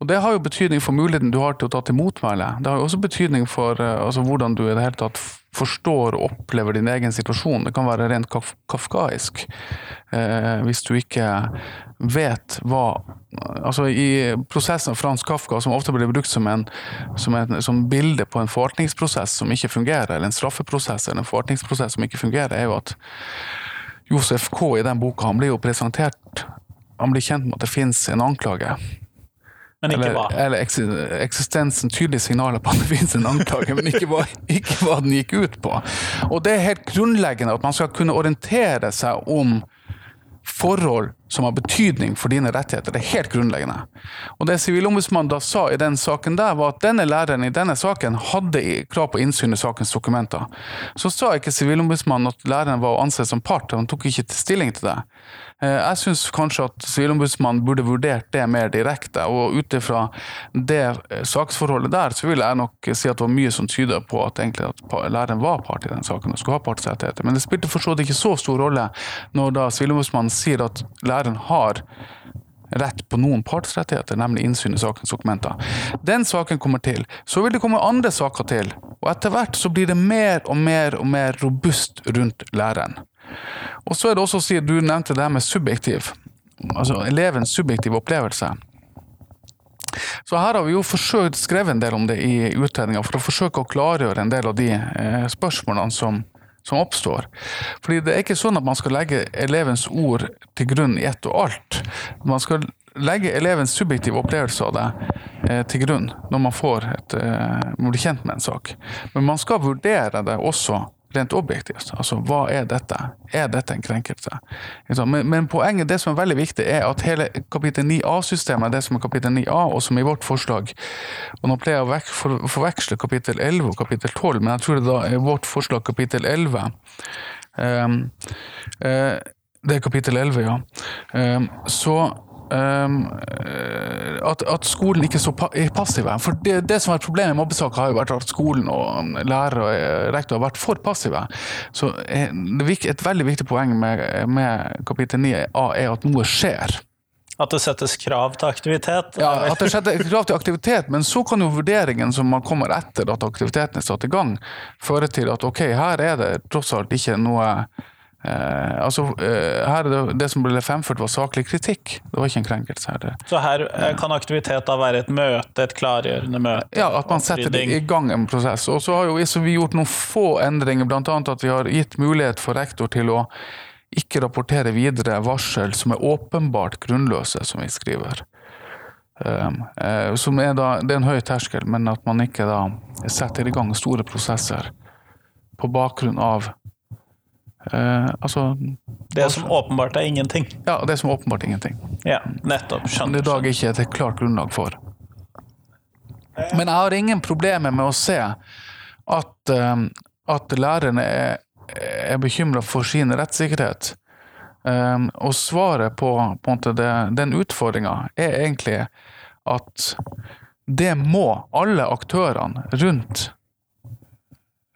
Og Det har jo betydning for muligheten du har til å ta til motmæle. Det har jo også betydning for uh, altså, hvordan du i det hele tatt forstår og opplever din egen situasjon. Det kan være rent kaf kafkaisk eh, hvis du ikke vet hva Altså I prosessen Frans Kafka, som ofte blir brukt som, en, som, en, som bilde på en forvaltningsprosess som ikke fungerer, eller en straffeprosess eller en forvaltningsprosess som ikke fungerer, er jo at Josef K. i den boka han blir jo presentert Han blir kjent med at det finnes en anklage men ikke hva? Eller, eller eksistensen, tydelige signaler på at det finnes en anklage, men ikke hva, ikke hva, den gikk ut på. Og det er helt grunnleggende at man skal kunne orientere seg om forhold som har betydning for dine rettigheter. Det er helt grunnleggende. Og det Sivilombudsmannen da sa i den saken der, var at denne læreren i denne saken hadde krav på innsyn i sakens dokumenter. Så sa ikke Sivilombudsmannen at læreren var å anse som part, han tok ikke stilling til det. Eh, jeg syns kanskje at Sivilombudsmannen burde vurdert det mer direkte, og ut ifra det eh, saksforholdet der, så vil jeg nok si at det var mye som tyder på at egentlig at læreren var part i den saken og skulle ha partsrettigheter. Men det spilte for så vidt ikke så stor rolle når da Sivilombudsmannen sier at læreren har rett på noen partsrettigheter, nemlig innsyn i sakens dokumenter. Den saken kommer til. Så vil det komme andre saker til, og etter hvert så blir det mer og mer og mer robust rundt læreren. Og så er det også å si, Du nevnte det her med subjektiv, altså elevens subjektive opplevelse. Så her har vi jo forsøkt skrevet en del om det i utredninga, for å forsøke å klargjøre en del av de eh, spørsmålene som, som, oppstår. Fordi det er ikke sånn at man skal legge elevens ord til grunn i ett og alt. Man skal legge elevens subjektive opplevelse av det eh, til grunn når man får et, eh, blir kjent med en sak. Men man skal vurdere det også rent objektivt. Altså, hva er dette? Er dette en krenkelse? Men, men, poenget, det som er veldig viktig, er at hele kapittel 9a-systemet, det som er kapittel 9a, og som i vårt forslag Og nå pleier jeg å forveksle kapittel 11 og kapittel 12, men jeg tror det da er vårt forslag kapittel 11. Um, uh, det er kapittel 11, ja. Um, så at, at, skolen ikke så er passive. For det, det som har vært problemet i mobbesaker, har jo vært at skolen og lærere og eh, rektor har vært for passive. Så Et veldig viktig poeng med, med kapittel 9a er at noe skjer. At det settes krav til aktivitet? Ja, at det settes krav til aktivitet, men så kan jo vurderingen som man kommer etter at aktiviteten er satt i gang, føre til at ok, her er det tross alt ikke noe Eh, altså, eh, det, det, som ble fremført, var saklig kritikk. Det var ikke en krenkelse. her. Så her eh, kan aktivitet da være et møte, et klargjørende møte? Ja, at man setter det i gang en prosess. Og så har jo vi gjort noen få endringer, bl.a. at vi har gitt mulighet for rektor til å ikke rapportere videre varsel som er åpenbart grunnløse, som vi skriver. Um, uh, som er da, det er en høy terskel, men at man ikke da setter i gang store prosesser på bakgrunn av Eh, altså Det som åpenbart er ingenting? Ja, det som åpenbart er ingenting. Ja, nettopp. Skjønner. Det i dag ikke er et klart grunnlag for. Men jeg har ingen problemer med å se at, uh, at lærerne er, er bekymra for sin rettssikkerhet. Um, og svaret på, på det, den utfordringa er egentlig at det må alle aktørene rundt Eh,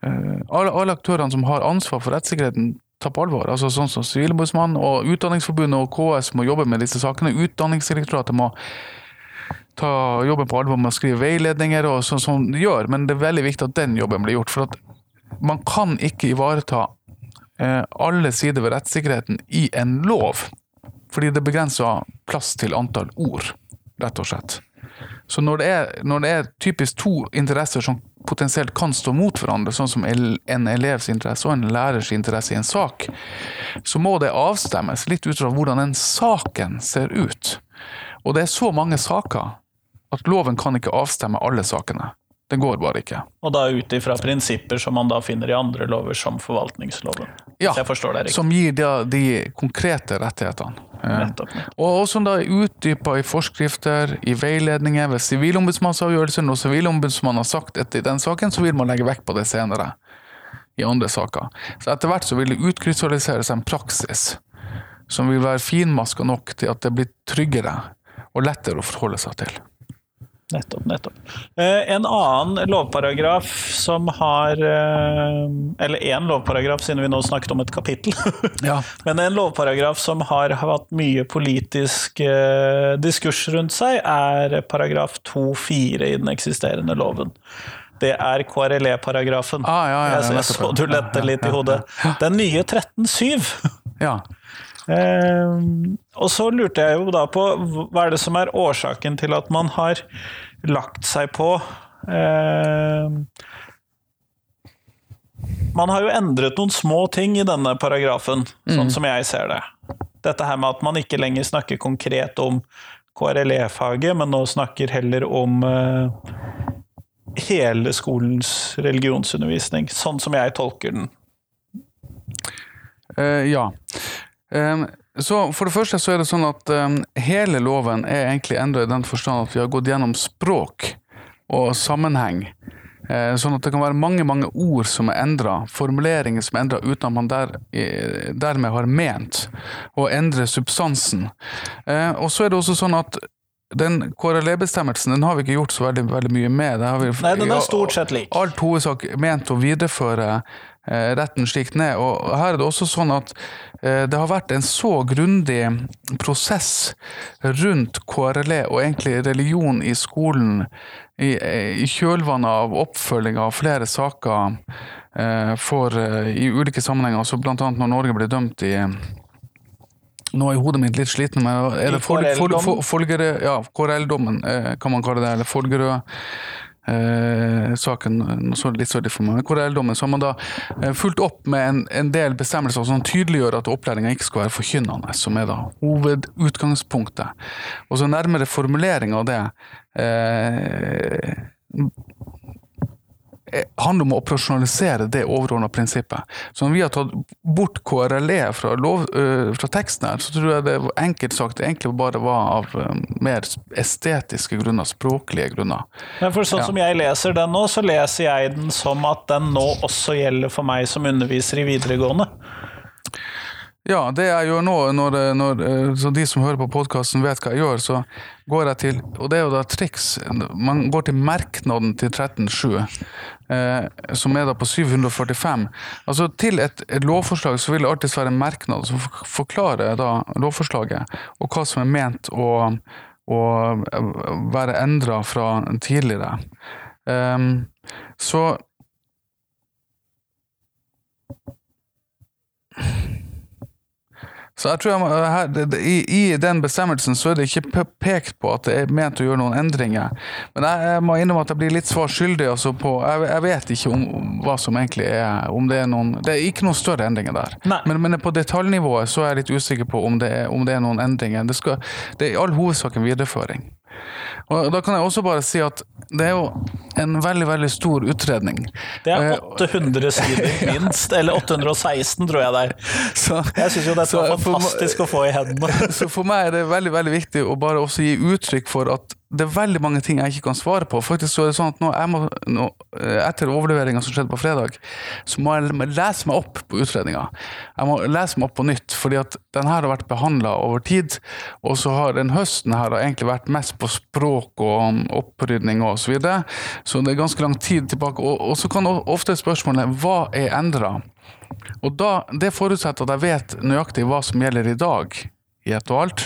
alle, alle, aktørene som har ansvar for rettssikkerheten, ta på alvor. Altså Sånn som Sivilombudsmannen og Utdanningsforbundet og KS må jobbe med disse sakene. Utdanningsdirektoratet må ta jobben på alvor med å skrive veiledninger, og sånn som de gjør, men det er veldig viktig at den jobben blir gjort. For at man kan ikke ivareta eh, alle sider ved rettssikkerheten i en lov, fordi det begrenser plass til antall ord. rett og slett. Så når det, er, når det er typisk to interesser som potensielt kan stå mot hverandre, sånn som en elevs interesse og en lærers interesse i en sak, så må det avstemmes litt ut fra hvordan den saken ser ut. Og det er så mange saker at loven kan ikke avstemme alle sakene. Det går bare ikke. Og da ut ifra prinsipper som man da finner i andre lover, som forvaltningsloven. Ja. Som gir de, de konkrete rettighetene. Eh, Nettopp. Og også da utdypa i forskrifter, i veiledninger ved sivilombudsmannsavgjørelser. Når sivilombudsmannen har sagt etter den saken, så vil man legge vekt på det senere. I andre saker. Så etter hvert så vil det utkrystalliseres en praksis som vil være finmaska nok til at det blir tryggere og lettere å forholde seg til. Nettopp, nettopp. Eh, en annen lovparagraf som har eh, Eller én lovparagraf, siden vi nå snakket om et kapittel. Ja. Men en lovparagraf som har hatt mye politisk eh, diskurs rundt seg, er paragraf 2-4 i den eksisterende loven. Det er KRLE-paragrafen. Ah, ja, ja, ja, jeg så- du lette litt i hodet. Den nye 13-7. ja. Eh, og så lurte jeg jo da på hva er det som er årsaken til at man har lagt seg på eh, Man har jo endret noen små ting i denne paragrafen, sånn som jeg ser det. Dette her med at man ikke lenger snakker konkret om KRLE-faget, men nå snakker heller om eh, hele skolens religionsundervisning, sånn som jeg tolker den. Eh, ja. Em, så For det første så er det sånn at hele loven er egentlig endra i den forstand at vi har gått gjennom språk og sammenheng. Eh, sånn at det kan være mange mange ord som er endra, formuleringer som er endra uten at man der, dermed har ment å endre substansen. Eh, og så er det også sånn at den KRLE-bestemmelsen den har vi ikke gjort så veldig, veldig mye med. Det har vi, Nei, den er stort sett lik. alt hovedsak ment å videreføre retten slik den er. Og her er det også sånn at eh, det har vært en så grundig prosess rundt KRLE og egentlig religion i skolen i, eh, i kjølvannet av oppfølging av flere saker eh, for, eh, i ulike sammenhenger, altså annet når Norge ble dømt i nå er hodet mitt litt sliten, men er det fol, fol, KRL-dommen? ja, eh, kan man kalle det, eller Folgerø eh, saken, så litt sørlig for meg, men er dommen, så har man da eh, fulgt opp med en, en del bestemmelser som tydeliggjør at opplæringa ikke skal være forkynnende, som er da hovedutgangspunktet. Og så nærmere formulering av det eh, handler om å operasjonalisere det overordna prinsippet. Så når vi har tatt bort KRLE fra, lov, øh, fra teksten her, så tror jeg det enkelt sagt egentlig bare var av øh, mer estetiske grunner, språklige grunner. Men for sånn Ja. som jeg leser den nå, så leser jeg den som at den nå også gjelder for meg som underviser i videregående. Ja, det jeg gjør nå, når, når, øh, så de som hører på podkasten vet hva jeg gjør, så går jeg til Og det er jo da triks. Man går til merknaden til 13.7, eh, som er da på 745. Altså Til et, et lovforslag så vil det alltid være en merknad som forklarer da lovforslaget, og hva som er ment å, å være endra fra tidligere. Ehm, så Så jeg tror jeg, her, det, det, i, I den bestemmelsen så er det ikke pekt på at det er ment å gjøre noen endringer. Men jeg, jeg må innrømme at jeg blir litt svar skyldig. Altså på, jeg, jeg vet ikke om, om hva som egentlig er om Det er noen, det er ikke noen større endringer der. Men, men på detaljnivået så er jeg litt usikker på om det er, om det er noen endringer. Det, skal, det er i all hovedsak en videreføring. Og Da kan jeg også bare si at det er jo en veldig veldig stor utredning. Det er Eh, 800 sider minst, eller 816 tror jeg det er. så- Jeg syns jo dette var for fantastisk å få i hendene. Så for meg er det veldig veldig viktig å bare også gi uttrykk for at det er veldig mange ting jeg ikke kan svare på. Faktisk så er det sånn at nå, må, nå, eh, Etter overleveringa som skjedde på fredag, så må jeg lese meg opp på utredninga. Jeg må lese meg opp på nytt, fordi at den her har vært behandla over tid. Og så har den høsten her egentlig vært mest på språk og um, opprydning og så videre. Så det er ganske lang tid tilbake. Og, og så kan ofte spørsmålet hva er endra? Og da, Det forutsetter at jeg vet nøyaktig hva som gjelder i dag, i ett og alt,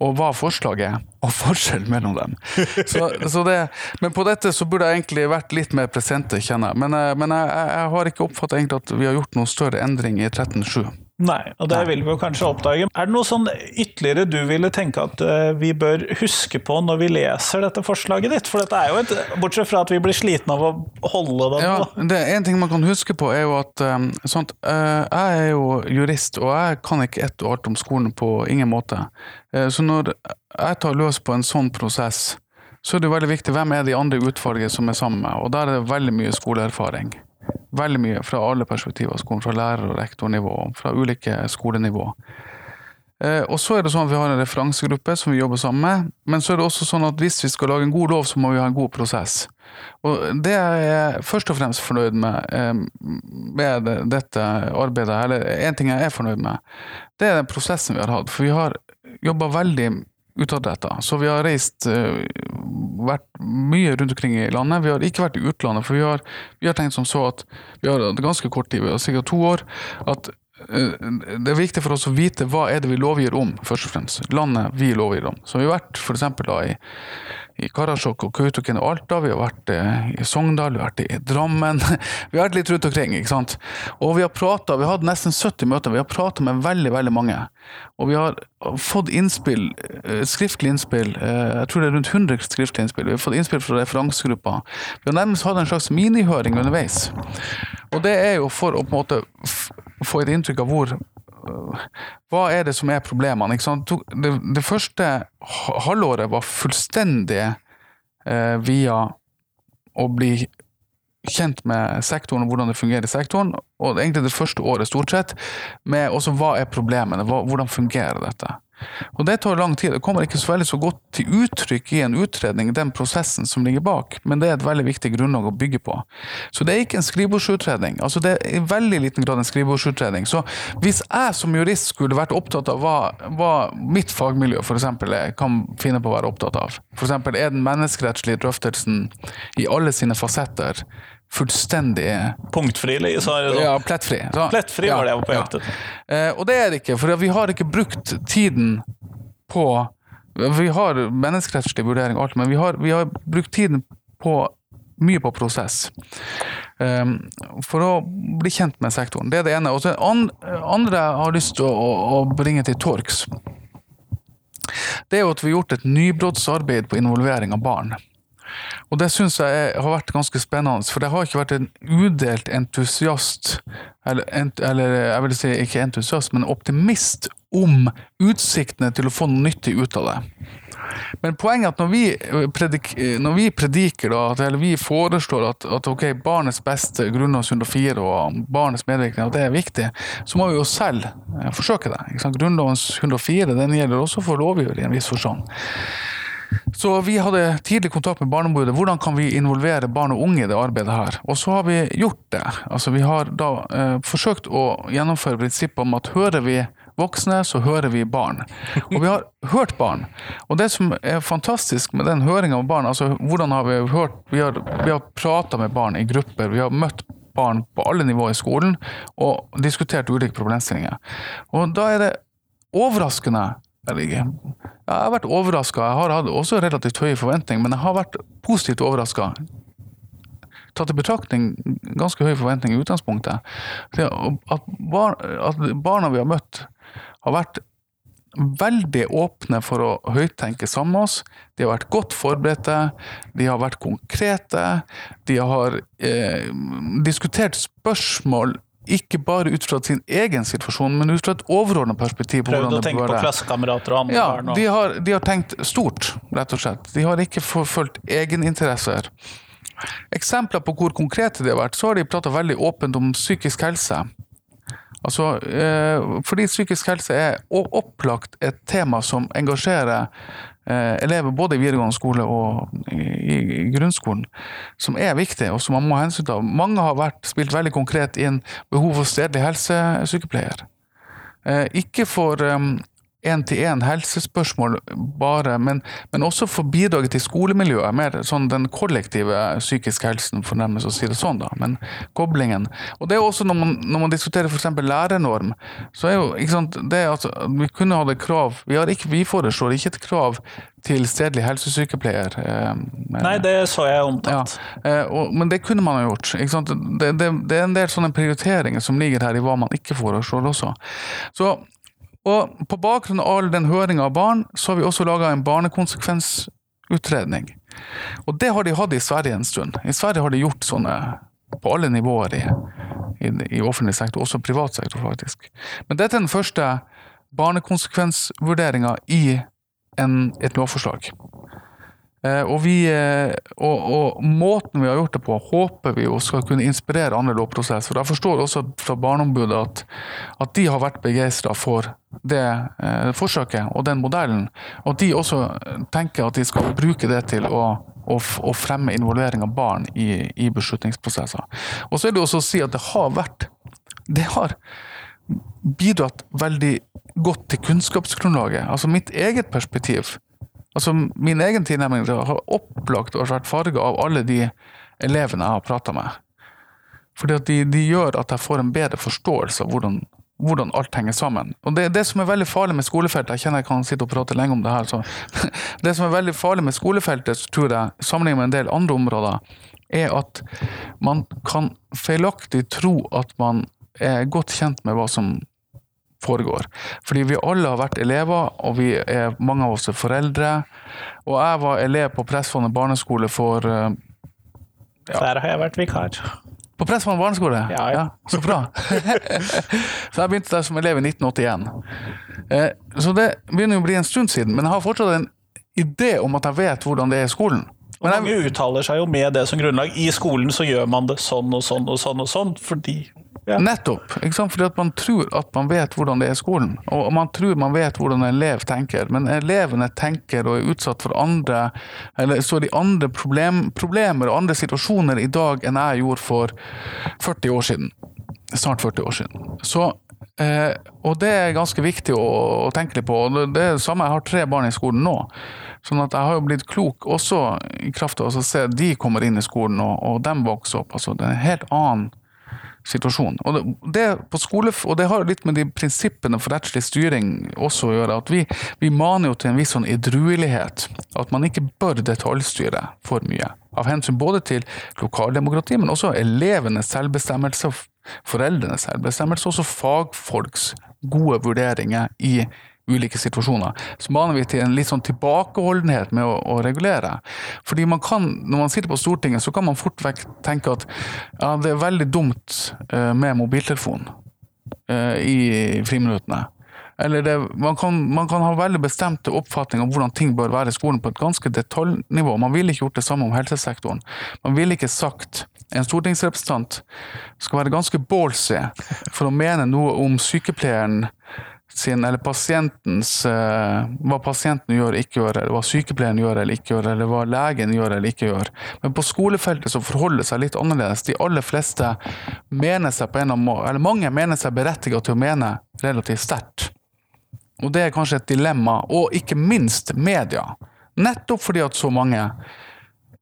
og hva forslaget er, og forskjellen mellom dem. Så, så det, men på dette så burde jeg egentlig vært litt mer presente, kjenner jeg. Men, eh, men jeg, jeg, har ikke oppfatta at vi har gjort noen større endring i 13.7. Nei, og det vil vi jo kanskje oppdage. Er det noe sånn ytterligere du ville tenke at eh, vi bør huske på når vi leser dette forslaget ditt? For dette er jo et Bortsett fra at vi blir slitne av å holde det Ja, på. det En ting man kan huske på, er jo at um, sånt, eh, jeg er jo jurist, og jeg kan ikke ett og alt om skolen på ingen måte. Eh, så når jeg tar løs på en sånn prosess, så er det jo veldig viktig hvem er de andre utvalget som er sammen med, og der er det veldig mye skoleerfaring. Veldig mye fra alle perspektiver av skolen, fra lærer- og rektornivå, fra ulike skolenivå. Eh, og så er det sånn at Vi har en referansegruppe som vi jobber sammen med, men så er det også sånn at hvis vi skal lage en god lov, så må vi ha en god prosess. Og Det er jeg først og fremst fornøyd med eh, med dette arbeidet, eller en ting jeg er fornøyd med, det er den prosessen vi har hatt. For vi har jobba veldig utadretta. Så vi har reist eh, vært mye rundt omkring i landet. Vi har ikke vært i utlandet, for vi har, vi har tenkt som så at vi har hatt ganske kort tid, sikkert to år, at eh, det er viktig for oss å vite hva er det vi lovgir om, først og fremst. Landet vi lovgir om. Så vi har vært da i, i Karasjok og Kautokeino og Alta, vi har vært eh, i Sogndal, vi har vært i Drammen. Vi har vært litt rundt omkring, ikke sant. Og vi har prata, vi har hatt nesten 70 møter, vi har prata med veldig, veldig mange. Og vi har fått innspill, skriftlig innspill, eh, jeg tror det er rundt 100 skriftlige innspill. Vi har fått innspill fra referansegruppa. Vi har nærmest hatt en slags minihøring underveis. Og det er jo for å på en måte få et inntrykk av hvor hva er det som er problemene? Det, det første halvåret var fullstendig eh, via å bli kjent med sektoren og hvordan det fungerer i sektoren, og egentlig det første året stort sett, med også hva er problemene, hva, hvordan fungerer dette. Og Det tar lang tid. Det kommer ikke så veldig så godt til uttrykk i en utredning, den prosessen som ligger bak, men det er et veldig viktig grunnlag å bygge på. Så det er ikke en skrivebordsutredning. Altså Det er i veldig liten grad en skrivebordsutredning. Så hvis jeg som jurist skulle vært opptatt av hva, hva mitt fagmiljø for eksempel, kan finne på å være opptatt av, f.eks. er den menneskerettslige drøftelsen i alle sine fasetter fullstendig Punktfri, li- så er det sånn. ja, plettfri. Så- Plettfri var det jeg var på ja. jakt etter. Eh, og det er det ikke, for vi har ikke brukt tiden på Vi har menneskerettslig vurdering og alt, men vi har, vi har brukt tiden på mye på prosess. Um, for å bli kjent med sektoren. Det er det ene. Og det an, andre jeg har lyst til å, å bringe til torgs, det er jo at vi har gjort et nybrottsarbeid på involvering av barn. Og det syns jeg har vært ganske spennende, for det har ikke vært en udelt entusiast, eller, ent, eller jeg vil si ikke entusiast, men optimist om utsiktene til å få noe nyttig ut av det. Men poenget er at når vi, predik, når vi prediker, da, eller vi foreslår at, at ok, barnets beste, Grunnlovs 104 og barnets medvirkning, at det er viktig, så må vi jo selv eh, forsøke det. Grunnlovens 104 den gjelder også for lovgiver i en viss forstand. Så vi hadde tidlig kontakt med Barneombudet. Hvordan kan vi involvere barn og unge i det arbeidet her? Og så har vi gjort det. Altså Vi har da eh, forsøkt å gjennomføre prinsippet om at hører vi voksne, så hører vi barn. Og vi har hørt barn. Og det som er fantastisk med den høringa av barn, altså hvordan har vi hørt Vi har, vi har prata med barn i grupper, vi har møtt barn på alle nivåer i skolen og diskutert ulike problemstillinger. Og da er det overraskende. Jeg har vært overraska. Jeg har hatt også relativt høye forventninger, men jeg har vært positivt overraska. Tatt i betraktning ganske høye forventninger i utgangspunktet. At, bar, at barna vi har møtt, har vært veldig åpne for å høyttenke sammen med oss. De har vært godt forberedte, de har vært konkrete. De har eh, diskutert spørsmål ikke bare ut fra sin egen situasjon, men ut fra et overordna perspektiv. på Prøvd hvordan å tenke på klassekamerater og andre Ja, barn. Og... de har, de har tenkt stort, rett og slett. De har ikke forfulgt egeninteresser. Eksempler på hvor konkrete de har vært, så har de prata veldig åpent om psykisk helse. Altså, eh, fordi psykisk helse er opplagt et tema som engasjerer elever både i videregående skole og i, grunnskolen, som er viktig, og som man må ha hensyn til. Mange har vært, spilt veldig konkret inn behov for stedlig helsesykepleier. Eh, ikke for én-til-én helsespørsmål bare, men, men også for bidraget til skolemiljøet. Mer sånn den kollektive psykiske helsen, for nærmest å si det sånn, da. Men koblingen. Og det er også når man, når man diskuterer f.eks. lærernorm, så er jo ikke sant, det at altså, Vi kunne hatt et krav vi, har ikke, vi foreslår ikke et krav til stedlig helsesykepleier. eh, Nei, det så jeg ja, eh, og, men det kunne man ha gjort. Ikke sant? Det, det, det er en del sånne prioriteringer som ligger her i hva man ikke foreslår også. Så, og på bakgrunn av all den høringa av barn, så har vi også laga en barnekonsekvensutredning. Og det har de hatt i Sverige en stund. I Sverige har de gjort sånne på alle nivåer i, i, i offentlig sektor, også privat sektor faktisk. Men dette er den første barnekonsekvensvurderinga i en, et lovforslag. Eh, og, vi, eh, og, og måten vi har gjort det på, håper vi jo skal kunne inspirere andre lovprosesser. Jeg forstår også fra Barneombudet at, at de har vært begeistra for det eh, forsøket og den modellen. Og at de også tenker at de skal bruke det til å, å, å fremme involvering av barn i, i beslutningsprosesser. Og så er det også å si at det har vært Det har bidratt veldig godt til kunnskapsgrunnlaget. Altså mitt eget perspektiv Altså, Min egen tilnærming har opplagt og vært farga av alle de elevene jeg har prata med. Fordi at de, de gjør at jeg får en bedre forståelse av hvordan, hvordan alt henger sammen. Og det, det som er veldig farlig med skolefeltet Jeg kjenner jeg kan sitte og prate lenge om det her. Så. Det som er veldig farlig med skolefeltet, tror jeg, sammenlignet med en del andre områder, er at man kan feilaktig tro at man er godt kjent med hva som foregår. Fordi vi alle har vært elever, og vi er, mange av oss er foreldre. Og jeg var elev på Pressfondet barneskole for ja. Der har jeg vært vikar. På Pressfondet barneskole? Ja, ja. så bra. så jeg begynte der som elev i 1981. Eh, så det begynner jo å bli en stund siden, men jeg har fortsatt en idé om at jeg vet hvordan det er i skolen. Men mange uttaler seg jo med det som grunnlag. I skolen så gjør man det sånn og sånn og sånn og sånn, fordi ja. Nettopp. ikke sant? Fordi at man tror at man vet hvordan det er i skolen. Og man tror man vet hvordan en elev tenker, men elevene tenker og er utsatt for andre eller står i andre problem, problemer og andre situasjoner i dag enn jeg gjorde for 40 år siden. Snart 40 år siden. Så, eh, og det er ganske viktig å, å tenke litt på. og det, det er det samme, Jeg har tre barn i skolen nå. Sånn at jeg har jo blitt klok også i kraft av å se at de kommer inn i skolen og, og de vokser opp. altså Det er en helt annen situasjon. Og det, på skole, og det har litt med de prinsippene for rettslig styring også å gjøre. at Vi, vi maner jo til en viss sånn edruelighet. At man ikke bør detaljstyre for mye. Av hensyn både til lokaldemokrati, men også elevenes selvbestemmelse, foreldrenes selvbestemmelse, også fagfolks gode vurderinger i ulike situasjoner, så maner vi til en litt sånn tilbakeholdenhet med å, å regulere. Fordi man kan, når man sitter på Stortinget, så kan man fort vekk tenke at ja, det er veldig dumt eh, med mobiltelefon eh, i friminuttene. Eller det, man, kan, man kan ha veldig bestemte oppfatninger om hvordan ting bør være i skolen på et ganske detaljnivå. Man ville ikke gjort det samme om helsesektoren. Man ville ikke sagt en stortingsrepresentant skal være ganske ballsy for å mene noe om sykepleieren sin, eller pasientens eh, Hva pasienten gjør eller ikke gjør, eller hva sykepleieren gjør eller ikke gjør, eller hva legen gjør eller ikke gjør. Men på skolefeltet så forholder det seg litt annerledes. De aller fleste mener seg på en eller annen mange mener seg berettiget til å mene relativt sterkt. Og det er kanskje et dilemma, og ikke minst media. Nettopp fordi at så mange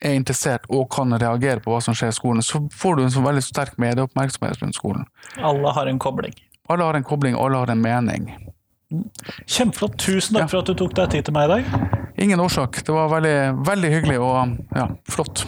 er interessert og kan reagere på hva som skjer i skolen, så får du en så veldig sterk medieoppmerksomhet rundt skolen. Alle har en kobling. Alle har en kobling, alle har en mening. Kjempeflott. Tusen takk Ja. for at du tok deg tid til meg i dag. Ingen årsak. Det var veldig, veldig hyggelig og ja, flott.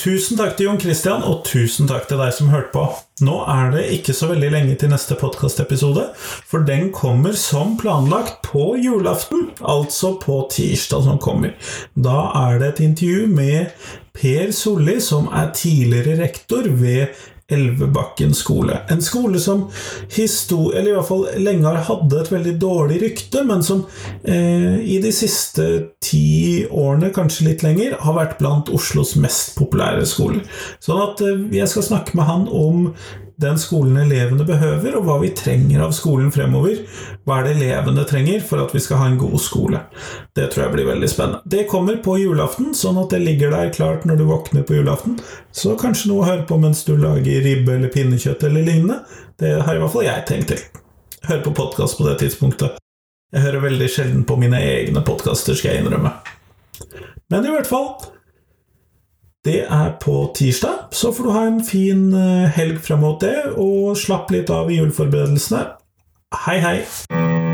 Tusen takk til Jon Christian, og tusen takk til deg som hørte på. Nå er det ikke så veldig lenge til neste podkastepisode, for den kommer som planlagt på julaften, altså på tirsdag som kommer. Da er det et intervju med Per Solli, som er tidligere rektor ved Elvebakken skole. En skole som histor eller i hvert fall lenge hatt et veldig dårlig rykte, men som eh, i de siste ti årene, kanskje litt lenger, har vært blant Oslos mest populære skoler. Sånn at eh, jeg skal snakke med han om den skolen elevene behøver, og hva vi trenger av skolen fremover. Hva er det elevene trenger for at vi skal ha en god skole? Det tror jeg blir veldig spennende. Det kommer på julaften, sånn at det ligger der klart når du våkner på julaften. Så kanskje noe å høre på mens du lager ribbe eller pinnekjøtt eller lignende. Det har i hvert fall jeg tenkt til. Hør på podkast på det tidspunktet. Jeg hører veldig sjelden på mine egne podkaster, skal jeg innrømme. Men i hvert fall Det er på tirsdag, så får du ha en fin eh, helg fram mot det, og slapp litt av i juleforberedelsene. Hei, hei!